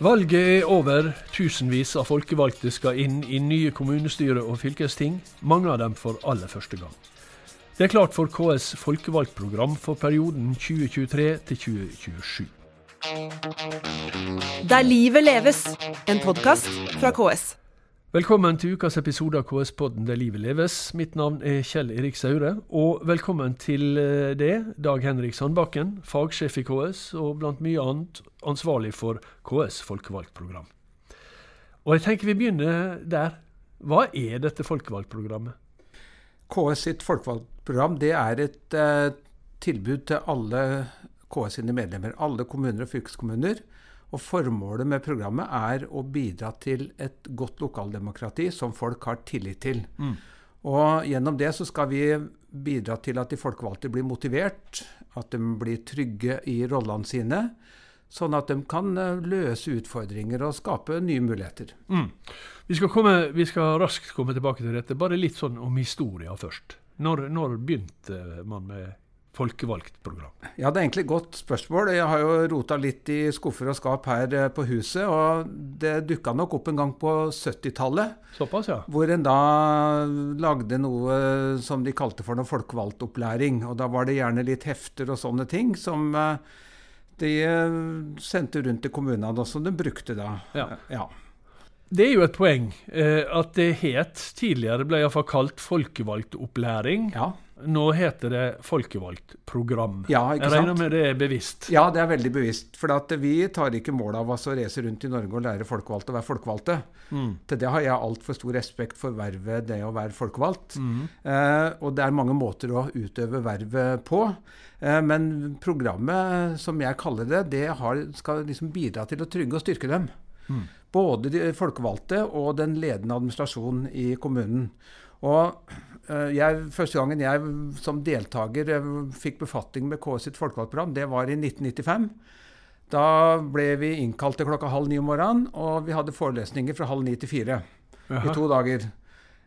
Valget er over. Tusenvis av folkevalgte skal inn i nye kommunestyre og fylkesting, mange av dem for aller første gang. Det er klart for KS folkevalgtprogram for perioden 2023 til 2027. Der livet leves, en podkast fra KS. Velkommen til ukas episode av KS-podden Der livet leves. Mitt navn er Kjell Erik Saure. Og velkommen til eh, det, Dag Henrik Sandbakken, fagsjef i KS, og blant mye annet ansvarlig for KS folkevalgtprogram. Og jeg tenker vi begynner der. Hva er dette folkevalgtprogrammet? KS sitt folkevalgtprogram det er et eh, tilbud til alle KS sine medlemmer. Alle kommuner og fylkeskommuner og Formålet med programmet er å bidra til et godt lokaldemokrati som folk har tillit til. Mm. Og Gjennom det så skal vi bidra til at de folkevalgte blir motivert, at de blir trygge i rollene sine. Sånn at de kan eh, løse utfordringer og skape nye muligheter. Mm. Vi, skal komme, vi, skal raskt komme tilbake til dette. Bare litt sånn om historia først. Når, når begynte man med folkevalgt program? Ja, Det er egentlig et godt spørsmål. Jeg har jo rota litt i skuffer og skap her eh, på huset. Og det dukka nok opp en gang på 70-tallet. Såpass, ja. Hvor en da lagde noe som de kalte for noe folkevalgtopplæring. Og da var det gjerne litt hefter og sånne ting som eh, de eh, sendte rundt til kommunene, og som de brukte da. Ja. ja. Det er jo et poeng eh, at det het tidligere, ble iallfall kalt folkevalgtopplæring. Ja. Nå heter det folkevalgt program. Ja, ikke sant? Jeg regner med det er bevisst? Ja, det er veldig bevisst. For vi tar ikke mål av oss å reise rundt i Norge og lære folkevalgte å være folkevalgte. Mm. Til det har jeg altfor stor respekt for vervet det å være folkevalgt. Mm. Eh, og det er mange måter å utøve vervet på. Eh, men programmet, som jeg kaller det, det har, skal liksom bidra til å trygge og styrke dem. Mm. Både de folkevalgte og den ledende administrasjonen i kommunen. Og Eh, jeg, første gangen jeg som deltaker eh, fikk befatning med KS sitt folkevalgtprogram, det var i 1995. Da ble vi innkalt til klokka halv ni om morgenen, og vi hadde forelesninger fra halv ni til fire i to dager.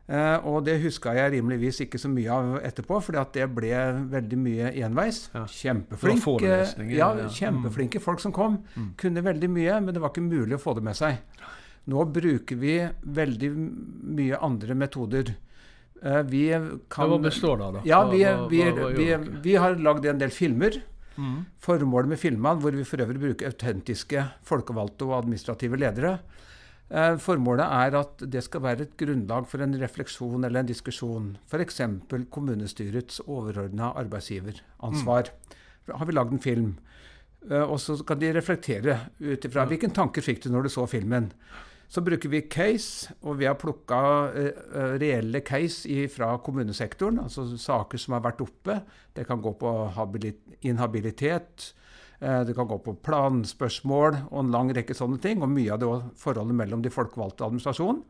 Eh, og det huska jeg rimeligvis ikke så mye av etterpå, for det ble veldig mye enveis. Ja. Kjempeflinke, ja, kjempeflinke mm. folk som kom. Mm. Kunne veldig mye, men det var ikke mulig å få det med seg. Nå bruker vi veldig mye andre metoder. Eh, vi kan, hva består det av, da? Ja, vi, vi, vi, vi har lagd en del filmer. Mm. Formålet med filmene, hvor vi for øvrig bruker autentiske folkevalgte og administrative ledere, eh, Formålet er at det skal være et grunnlag for en refleksjon eller en diskusjon. F.eks. kommunestyrets overordna arbeidsgiveransvar. Mm. Har vi lagd en film. Eh, og så kan de reflektere ut ifra hvilken tanker fikk du når du så filmen. Så bruker vi case, og vi har plukka uh, reelle case fra kommunesektoren. Altså saker som har vært oppe. Det kan gå på inhabilitet. Uh, det kan gå på planspørsmål og en lang rekke sånne ting. Og mye av det forholdet mellom de folkevalgte og administrasjonen.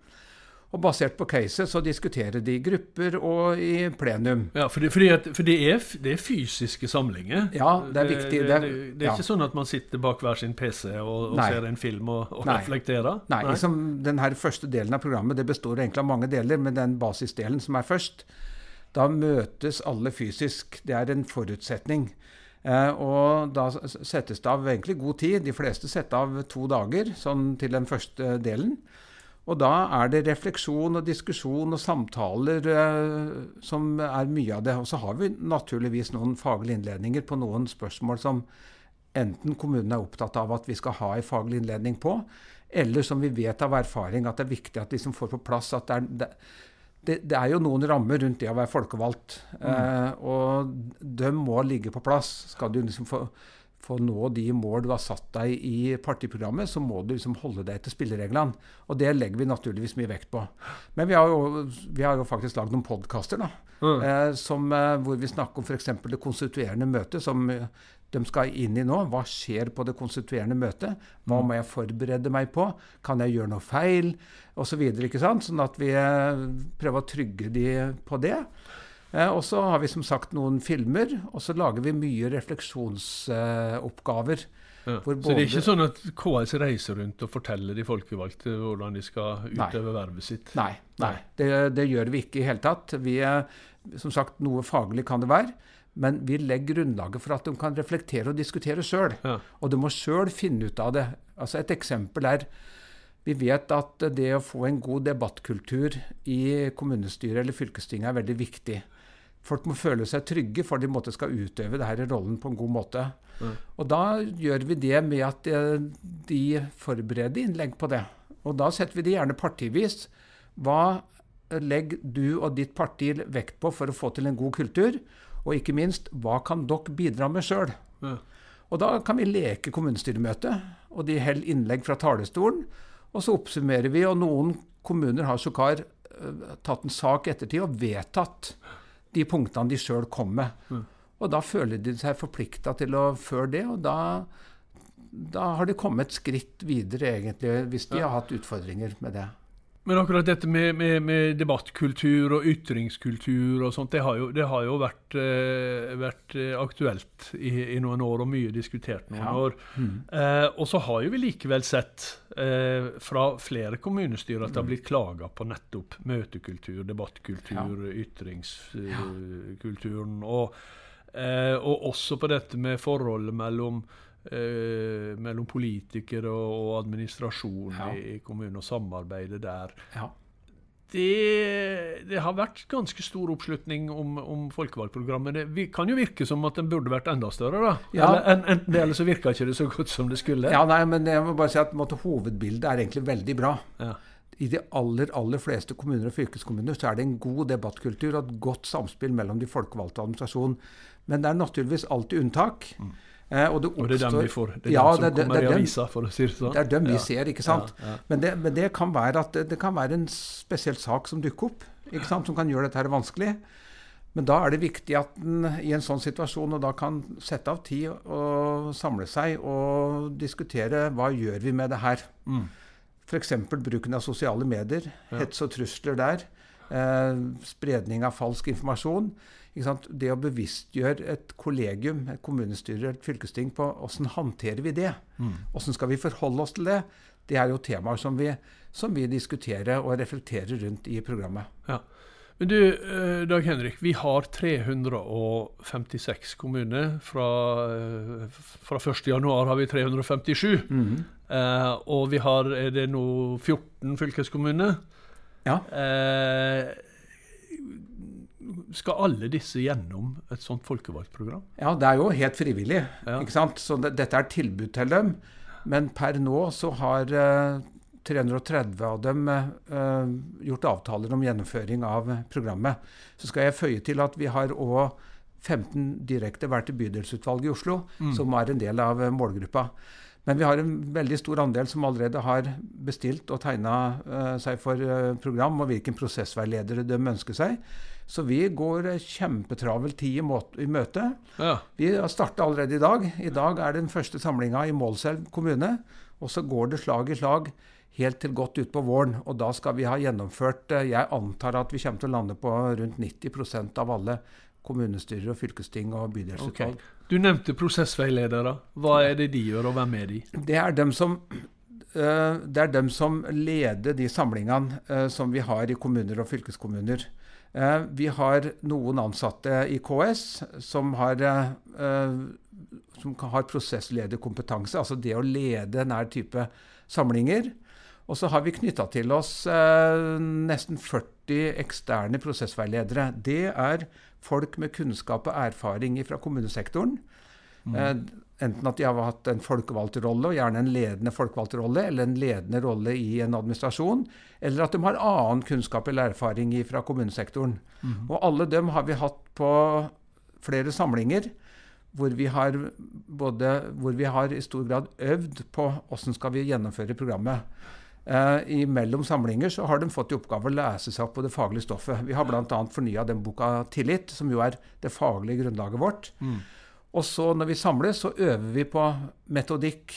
Og basert på caset så diskuterer de i grupper og i plenum. Ja, For, det, for det, er, det, er, fysiske samlinger? Ja, det er viktig. Det, er, det ja. ikke sånn at man sitter bak hver sin PC og, og ser en film og, og reflekterer? Nei. Nei. Liksom, den her første delen av programmet det består egentlig av mange deler, men den basisdelen som er først, da møtes alle fysisk. Det er en forutsetning. Eh, og da settes det av egentlig god tid. De fleste setter av to dager sånn til den første delen. Og da er det refleksjon og diskusjon og samtaler eh, som er mye av det. Og så har vi naturligvis noen faglige innledninger på noen spørsmål som enten kommunen er opptatt av at vi skal ha en faglig innledning på, eller som vi vet av erfaring at det er viktig at de som får på plass at det er, det, det er jo noen rammer rundt det å være folkevalgt. Mm. Eh, og de må ligge på plass. Skal du liksom få for å nå de mål du har satt deg i partiprogrammet, så må du liksom holde deg til spillereglene. Og det legger vi naturligvis mye vekt på. Men vi har jo, vi har jo faktisk lagd noen podkaster mm. eh, hvor vi snakker om f.eks. det konstituerende møtet, som eh, de skal inn i nå. Hva skjer på det konstituerende møtet? Hva mm. må jeg forberede meg på? Kan jeg gjøre noe feil? Og så videre, ikke sant? Sånn at vi eh, prøver å trygge de på det. Eh, og så har vi som sagt noen filmer, og så lager vi mye refleksjonsoppgaver. Ja. så det er ikke sånn at KS reiser rundt og forteller de folkevalgte hvordan de skal utøve vervet sitt? Nei, nei. Det, det, gjør vi ikke i hele tatt. Vi, Som sagt, noe faglig kan det være. Men vi legger grunnlaget for at de kan reflektere og diskutere sjøl. Ja. Og de må sjøl finne ut av det. Altså Et eksempel er vi vet at det å få en god debattkultur i kommunestyret eller fylkestinget er veldig viktig. Folk må føle seg trygge for de måte skal utøve denne rollen på en god måte. Mm. Og da gjør vi det med at eh, de forbereder innlegg på det. Og da setter vi det gjerne partivis. Hva legger du og ditt parti vekt på for å få til en god kultur? Og ikke minst, hva kan dere bidra med sjøl? Mm. Og da kan vi leke kommunestyremøte, og de holder innlegg fra talerstolen. Og så oppsummerer vi, og noen kommuner har sågar uh, tatt en sak ettertid og vedtatt de punktene de sjøl kom med. Mm. Og da føler de seg forplikta til å føre det, og da, da har de kommet et skritt videre, egentlig, hvis de Ja. har hatt utfordringer med det. Men akkurat dette med, med, med debattkultur og ytringskultur og sånt, det har jo, det har jo vært, eh, vært eh, aktuelt i, i noen år og mye diskutert noen Ja. år. Eh, og så har jo vi likevel sett eh, fra flere kommunestyrer at det har blitt klaga på nettopp møtekultur, debattkultur, ytringskulturen. Og, eh, og også på dette med forholdet mellom eh, mellom politikere og, og administrasjon Ja. i, i kommunen, og samarbeidet der. Ja. Det, det har vært ganske stor oppslutning om, om folkevalgprogrammet. Det kan jo virke som at den burde vært enda større. da. Ja. Eller, en, en, eller så virka ikke det så godt som det skulle. ja, nei, men jeg må bare si at måte, hovedbildet er egentlig veldig bra. Ja. I de aller aller fleste kommuner og fylkeskommuner så er det en god debattkultur og et godt samspill mellom de folkevalgte og administrasjonen. Men det er naturligvis alltid unntak. Eh, og, det Og det er dem vi får. Det er Ja, dem som det er- kommer er i avisa, for å si det sånn. Det er dem vi Ja. ser, ikke sant? Ja. Men, det, men det kan være at det, kan være en spesiell sak som dukker opp, ikke sant? som kan gjøre dette her vanskelig. Men da er det viktig at en i en sånn situasjon og da kan sette av tid og samle seg og diskutere hva gjør vi med det her. Mm. F.eks. bruken av sosiale medier, hets og trusler der. Eh, spredning av falsk informasjon. Det å bevisstgjøre et kollegium, et kommunestyre, et fylkesting på hvordan håndterer vi det? Mm. Hvordan skal vi forholde oss til det? Det er jo temaer som vi, som vi diskuterer og reflekterer rundt i programmet. Ja. Men du, eh, Dag Henrik, vi har 356 kommuner. Fra, eh, fra 1.1 har vi 357. Eh, og vi har er det nå 14 fylkeskommuner. Ja. Eh, skal alle disse gjennom et sånt folkevalgt program? ja, det er jo helt frivillig. Ja. ikke sant? Så det, dette er tilbud til dem. Men per nå så har eh, 330 av dem eh, gjort avtaler om gjennomføring av programmet. Så skal jeg føye til at vi har òg 15 direkte vært til bydelsutvalget i Oslo, som er en del av målgruppa. Men vi har en veldig stor andel som allerede har bestilt og tegna uh, seg for uh, program, og hvilken prosessveiledere de ønsker seg. Så vi går eh, kjempetravelt tid i, i møte. Ja. Vi har starta allerede i dag. I dag er det den første samlinga i Målselv kommune. Og så går det slag i slag helt til godt utpå våren. Og da skal vi ha gjennomført eh, Jeg antar at vi kommer til å lande på rundt 90% av alle kommunestyrer og fylkesting og bydelsutvalg. Okay. Du nevnte prosessveiledere. Hva er det de gjør, og hvem er de? Det er dem som eh, det er dem som leder de samlingene eh, som vi har i kommuner og fylkeskommuner. Eh, vi har noen ansatte i KS som har, som kan- har prosesslederkompetanse, altså det å lede denne type samlinger. Og så har vi knytta til oss eh, nesten 40 eksterne prosessveiledere. Det er folk med kunnskap og erfaring fra kommunesektoren. Mm. enten at de har hatt en folkevalgt rolle, og gjerne en ledende folkevalgt rolle, eller en ledende rolle i en administrasjon, eller at de har annen kunnskap eller erfaring fra kommunesektoren. Og alle dem har vi hatt på flere samlinger hvor vi har, både, hvor vi har i stor grad øvd på hvordan skal vi gjennomføre programmet. Eh, I mellom samlinger så har de fått i oppgave å lese seg opp på det faglige stoffet. Vi har bl.a. fornya den boka 'Tillit', som jo er det faglige grunnlaget vårt. Og så når vi samles, så øver vi på metodikk.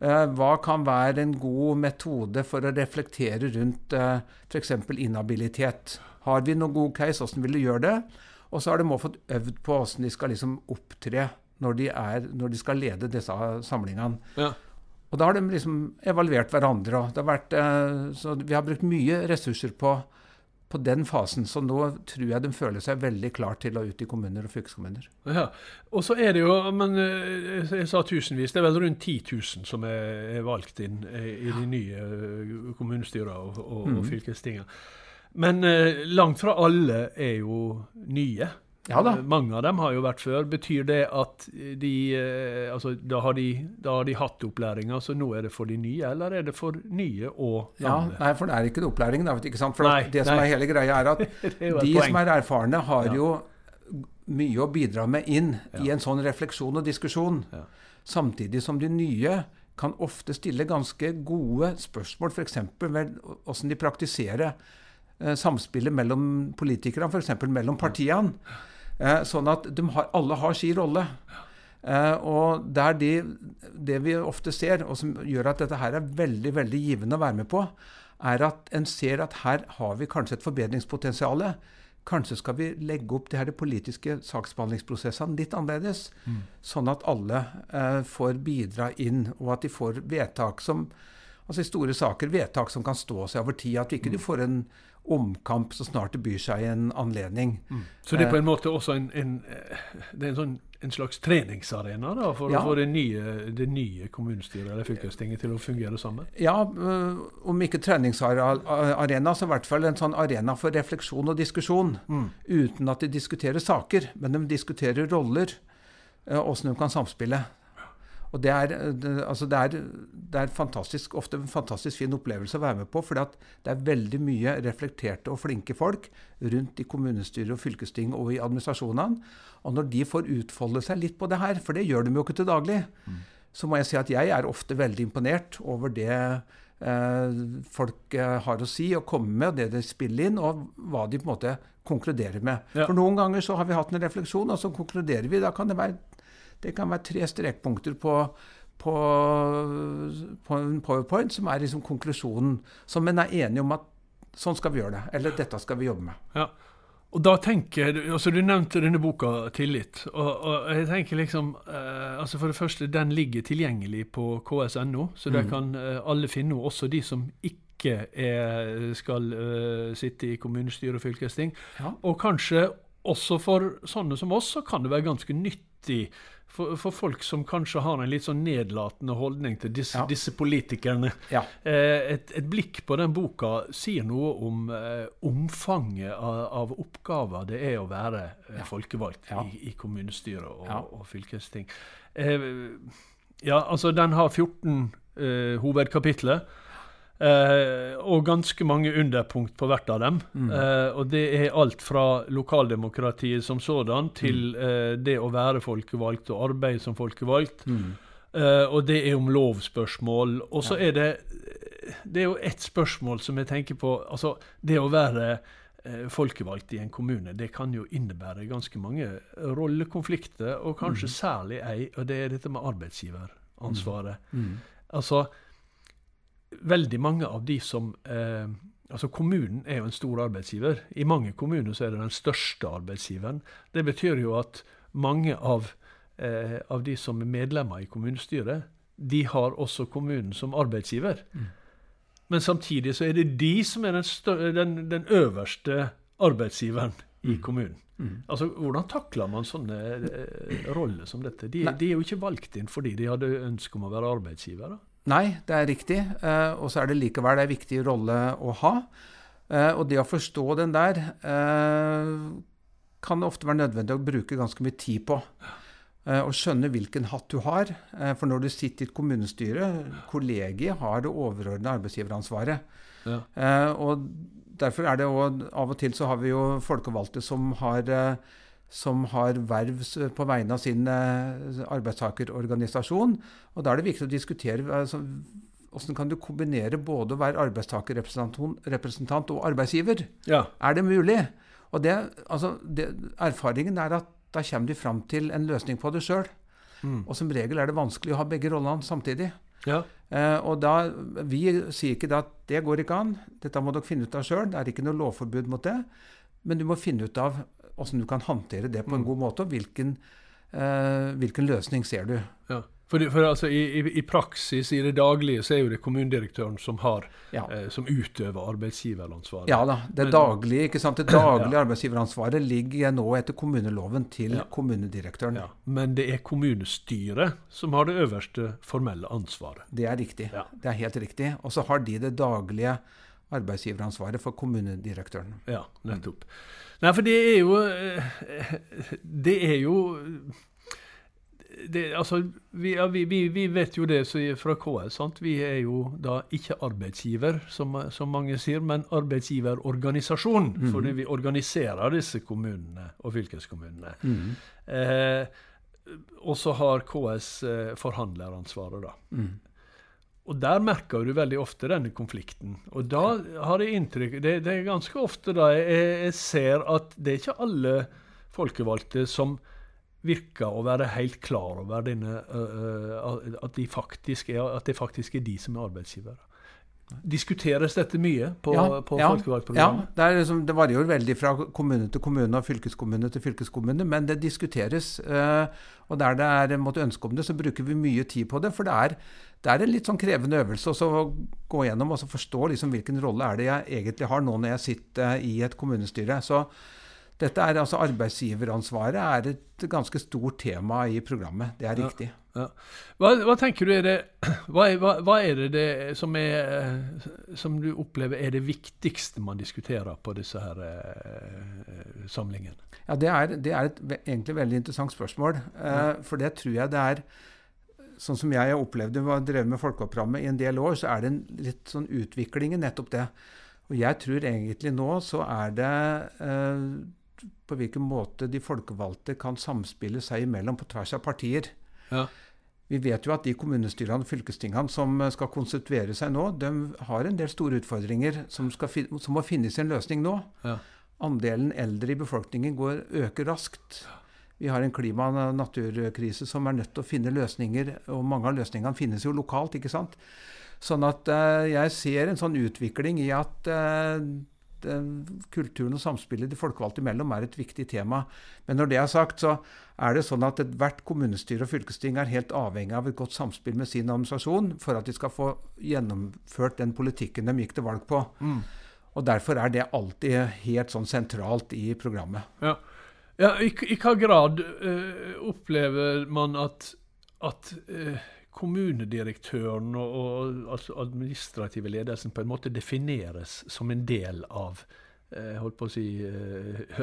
Eh, hva kan være en god metode for å reflektere rundt eh, f.eks. inhabilitet? Har vi noen god case, hvordan vil du gjøre det? Og så har de også fått øvd på hvordan de skal liksom opptre når de, er, når de skal lede disse samlingene. Ja. Og da har de liksom evaluert hverandre. Og det har vært, eh, så vi har brukt mye ressurser på på den fasen. Så nå tror jeg de føler seg veldig klar til å ut i kommuner og fylkeskommuner. Ja, Og så er det jo men eh, Jeg sa tusenvis. Det er vel rundt 10 000 som er, valgt inn eh, i de nye kommunestyrene og, og, og mhm. fylkestingene. Men langt fra alle er jo nye. Ja da. Mange av dem har jo vært før. Betyr det at de eh, altså, da, har de, da har de hatt opplæringa, så nå er det for de nye, eller er det for nye og gamle? Ja, nei, for det er ikke opplæring, opplæringen. ikke sant? For nei, det som nei. er hele greia, er at er de som er erfarne, har ja. jo mye å bidra med inn ja. i en sånn refleksjon og diskusjon. Samtidig som de nye kan ofte stille ganske gode spørsmål, f.eks. ved åssen de praktiserer eh, samspillet mellom politikerne, f.eks. mellom partiene. Eh, sånn at de har, alle har sin rolle. Eh, og det er de, det vi ofte ser, og som gjør at dette her er veldig veldig givende å være med på, er at en ser at her har vi kanskje et forbedringspotensial. Kanskje skal vi legge opp de her politiske saksbehandlingsprosessene litt annerledes, mm. sånn at alle eh, får bidra inn, og at de får vedtak som altså i store saker, vedtak som kan stå seg over tid. At ikke mm. du får en omkamp så snart det byr seg en anledning. Mm. Så det er på en måte også en, en, det er en, sånn, en slags treningsarena da, for ja. å få det nye, det nye kommunestyret eller fylkestinget til å fungere sammen? Ja, øh, om ikke treningsarena, så i hvert fall en sånn arena for refleksjon og diskusjon. Mm. Uten at de diskuterer saker, men de diskuterer roller. Åssen øh, de kan samspille. Og det er, det, altså det, er, det er, fantastisk, ofte en fantastisk fin opplevelse å være med på. For det er veldig mye reflekterte og flinke folk rundt i kommunestyret og fylkesting og i administrasjonene. Og når de får utfolde seg litt på det her, for det gjør de jo ikke til daglig, mm. så må jeg si at jeg er ofte veldig imponert over det eh, folk eh, har å si og komme med, og det de spiller inn, og hva de på en måte konkluderer med. Ja. For noen ganger så har vi hatt en refleksjon, og så konkluderer vi. Da kan det være det kan være tre strekpunkter på, på, på en powerpoint som er liksom konklusjonen. Som en er enige om at sånn skal vi gjøre det. Eller dette skal vi jobbe med. Ja. Og da tenker jeg, altså Du nevnte denne boka 'Tillit'. og, og jeg tenker liksom, eh, altså For det første, den ligger tilgjengelig på ks.no, så der mm. kan eh, alle finne henne, også de som ikke er, skal uh, sitte i kommunestyre og fylkesting. Ja. Og kanskje også for sånne som oss, så kan det være ganske nyttig for, for, folk som kanskje har en litt sånn nedlatende holdning til disse, ja. disse politikerne. Ja. Eh, et, et, blikk på den boka sier noe om eh, omfanget av, av, oppgaver det er å være eh, folkevalgt ja. i, i kommunestyret og, og fylkesting. Eh, ja, altså den har 14 eh, hovedkapitler. Eh, og ganske mange underpunkt på hvert av dem. Mm. Eh, og det er alt fra lokaldemokratiet som sådan til eh, det å være folkevalgt og arbeide som folkevalgt. Mm. Eh, og det er om lovspørsmål. Og så ja. er det Det er jo ett spørsmål som jeg tenker på. Altså, det å være eh, folkevalgt i en kommune, det kan jo innebære ganske mange rollekonflikter, og kanskje mm. særlig ei, og det er dette med arbeidsgiveransvaret. Mm. Mm. Altså, veldig mange av de som eh, Altså Kommunen er jo en stor arbeidsgiver. I mange kommuner så er det den største arbeidsgiveren. Det betyr jo at mange av, eh, av de som er medlemmer i kommunestyret, de har også kommunen som arbeidsgiver. Mm. Men samtidig så er det de som er den, større, den, den øverste arbeidsgiveren i mm. kommunen. Mm. Altså, Hvordan takler man sånne eh, roller som dette? De, de, er jo ikke valgt inn fordi de hadde ønske om å være arbeidsgivere. Nei, det er riktig. Uh, og så er det likevel en viktig rolle å ha. Uh, og det å forstå den der uh, kan det ofte være nødvendig å bruke ganske mye tid på. Å skjønne hvilken hatt du har. For når du sitter i et kommunestyre, kollegiet har det overordnede arbeidsgiveransvaret. Ja. Og derfor er det også, Av og til så har vi jo folkevalgte som har som har verv på vegne av sin eh, arbeidstakerorganisasjon. Og Da er det viktig å diskutere altså, hvordan kan du kombinere både å være arbeidstakerrepresentant og arbeidsgiver. Ja. Er det mulig? Og det, altså, det, Erfaringen er at da kommer de fram til en løsning på det sjøl. Mm. Og som regel er det vanskelig å ha begge rollene samtidig. Ja. Eh, og da, Vi sier ikke at det går ikke an, dette må dere finne ut av sjøl. Det er ikke noe lovforbud mot det. Men du må finne ut av åssen du kan håndtere det på en mm. god måte, og hvilken, uh, hvilken løsning ser du. Ja. For, for altså, i, i, i, praksis, i det daglige, så er jo det kommunedirektøren som har, ja. eh, som utøver arbeidsgiveransvaret. Ja da. Det daglige, ikke sant? Det daglige ja. arbeidsgiveransvaret ligger nå etter kommuneloven til ja. kommunedirektøren. Men det er kommunestyret som har det øverste formelle ansvaret. Det er riktig. Det er helt riktig. Og så har de det daglige arbeidsgiveransvaret for kommunedirektøren. Ja, nettopp. Nei, for det er jo eh, Det er jo det, altså, vi, ja, vi, vi, vi, vet jo det fra KS. Sant? Vi er jo da ikke arbeidsgiver, som, som mange sier, men arbeidsgiverorganisasjon. Mm. Fordi vi organiserer disse kommunene og fylkeskommunene. Mm. Eh, og så har KS eh, forhandleransvaret, da. Mm. Og der merker du veldig ofte denne konflikten. Og da har jeg inntrykk det, det er ganske ofte da jeg, jeg ser at det er ikke alle folkevalgte som virker å være helt klar over denne, uh, at, de er, at, det faktisk er de som er arbeidsgivere. Diskuteres dette mye på, ja, på ja, folkevalgtprogrammet? Ja, det, liksom, det, varierer veldig fra kommune til kommune og fylkeskommune til fylkeskommune, men det diskuteres. Uh, og der det er måtte ønske om det, så bruker vi mye tid på det. For det er, det er en litt sånn krevende øvelse å gå gjennom og forstå liksom hvilken rolle er det jeg egentlig har nå når jeg sitter i et kommunestyre. Så dette er altså Arbeidsgiveransvaret er et ganske stort tema i programmet. Det er riktig. Ja, ja. Hva, hva, tenker du er det, hva, hva, hva er det, det som, er, som, du opplever er det viktigste man diskuterer på disse her eh, samlingene? Ja, Det er, det er et egentlig veldig interessant spørsmål. Eh, for det tror jeg det er Sånn som jeg har opplevd det, var drevet med Folkeopprogrammet i en del år, så er det en litt sånn utvikling i nettopp det. Og jeg tror egentlig nå så er det eh, på hvilken måte de folkevalgte kan samspille seg imellom på tvers av partier. Ja. Vi vet jo at de kommunestyrene og fylkestingene som skal konstituere seg nå, de har en del store utfordringer som, som må finne sin løsning nå. Ja. Andelen eldre i befolkningen går, øker raskt. Vi har en klima- og naturkrise som er nødt til å finne løsninger, og mange av løsningene finnes jo lokalt. ikke sant? Sånn at uh, jeg ser en sånn utvikling i at uh, kulturen og samspillet de folkevalgte imellom er et viktig tema. Men når det er sagt, så er det sånn at ethvert kommunestyre og fylkesting er helt avhengig av et godt samspill med sin administrasjon for at de skal få gjennomført den politikken de gikk til valg på. Mm. Og Derfor er det alltid helt sånn sentralt i programmet. Ja, ja I hva grad uh, opplever man at, at uh, kommunedirektøren og, og altså administrative ledelsen på en måte defineres som en del av uh, holdt på å si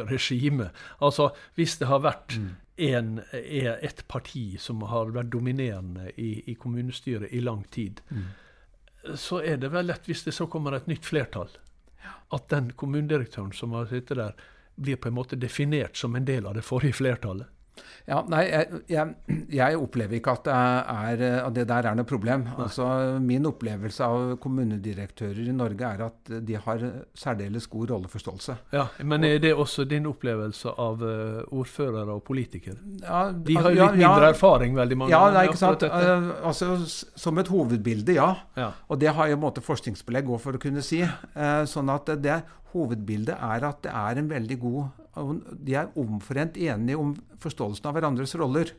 regimet. Altså, hvis det har vært mm. en, et parti som har vært dominerende i, i kommunestyret i lang tid, mm. så er det vel lett, hvis det så kommer et nytt flertall, at den kommunedirektøren som har sittet der, blir på en måte definert som en del av det forrige flertallet. Ja, nei, jeg, jeg, jeg, opplever ikke at det, er, at det der er noe problem. Altså, min opplevelse av kommunedirektører i Norge er at de har særdeles god rolleforståelse. Ja, Men er det også din opplevelse av uh, ordførere og politikere? Ja, de har jo litt mindre ja, erfaring, veldig mange. Ja, nei, ikke sant. Uh, altså, som et hovedbilde, ja. ja. Og det har jo måte forskningsbelegg for å kunne si. Uh, sånn at det hovedbildet er at det er en veldig god de er omforent enige om forståelsen av hverandres roller.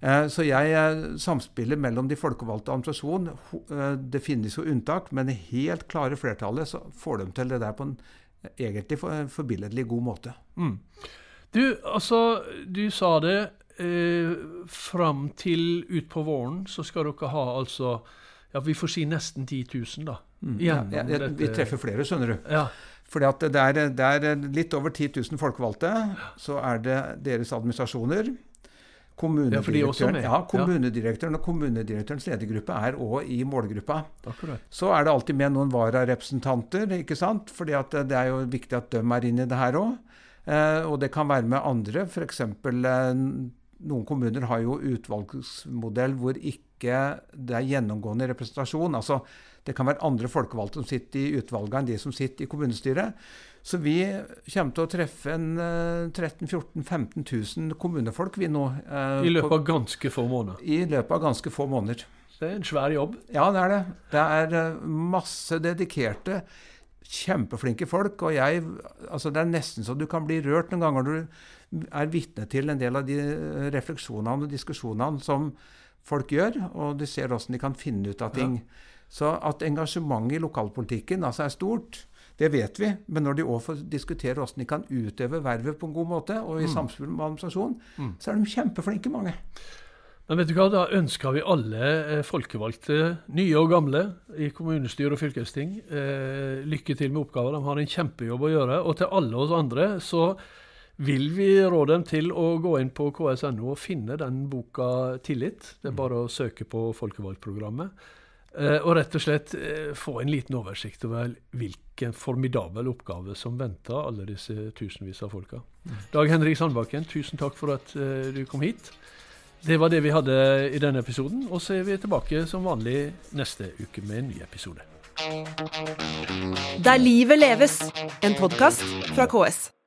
Eh, så jeg samspiller samspillet mellom de folkevalgte og administrasjonen eh, Det finnes jo unntak, men det helt klare flertallet så får de til det der på en egentlig forbilledlig god måte. Mm. Du, altså, du sa det. Eh, fram til utpå våren så skal dere ha altså ja, Vi får si nesten 10 000, da. Mm. Ja, ja, vi treffer flere, skjønner du. Ja. Fordi at det er, det er, litt over 10 000 folkevalgte. Så er det deres administrasjoner. Kommunedirektøren, ja, kommunedirektøren og kommunedirektørens ledergruppe er òg i målgruppa. Så er det alltid med noen vararepresentanter, ikke sant? fordi det er jo viktig at de er inne i det her òg. Eh, og det kan være med andre. F.eks. Eh, noen kommuner har jo utvalgsmodell hvor ikke det er gjennomgående representasjon. altså det kan være andre folkevalgte som sitter i utvalget enn de som sitter i kommunestyret. Så vi kommer til å treffe en 13 14 15 000 kommunefolk vi nå. Eh, I løpet av ganske få måneder? I løpet av ganske få måneder. Det er en svær jobb? Ja, det er det. Det er eh, masse dedikerte, kjempeflinke folk. Og jeg Altså, det er nesten så du kan bli rørt noen ganger når du er vitne til en del av de refleksjonene og diskusjonene som folk gjør, og du ser åssen de kan finne ut av ting. Ja. Så at engasjementet i lokalpolitikken altså er stort, det vet vi. Men når de òg får diskutere åssen de kan utøve vervet på en god måte, og i mm. samspill med administrasjonen, mm. så er de kjempeflinke, mange. Men vet du hva, da ønsker vi alle eh, folkevalgte, nye og gamle, i kommunestyre og fylkesting eh, lykke til med oppgaver. De har en kjempejobb å gjøre. Og til alle oss andre så vil vi råde dem til å gå inn på ks.no og finne den boka 'Tillit'. Det er mm. bare å søke på folkevalgtprogrammet. Eh, og rett og slett eh, få en liten oversikt over hvilken formidabel oppgave som venter alle disse tusenvis av folka. Mm. Dag Henrik Sandbakken, tusen takk for at eh, du kom hit. Det var det vi hadde i denne episoden, og så er vi tilbake som vanlig neste uke med en ny episode. Der livet leves, en podkast fra KS.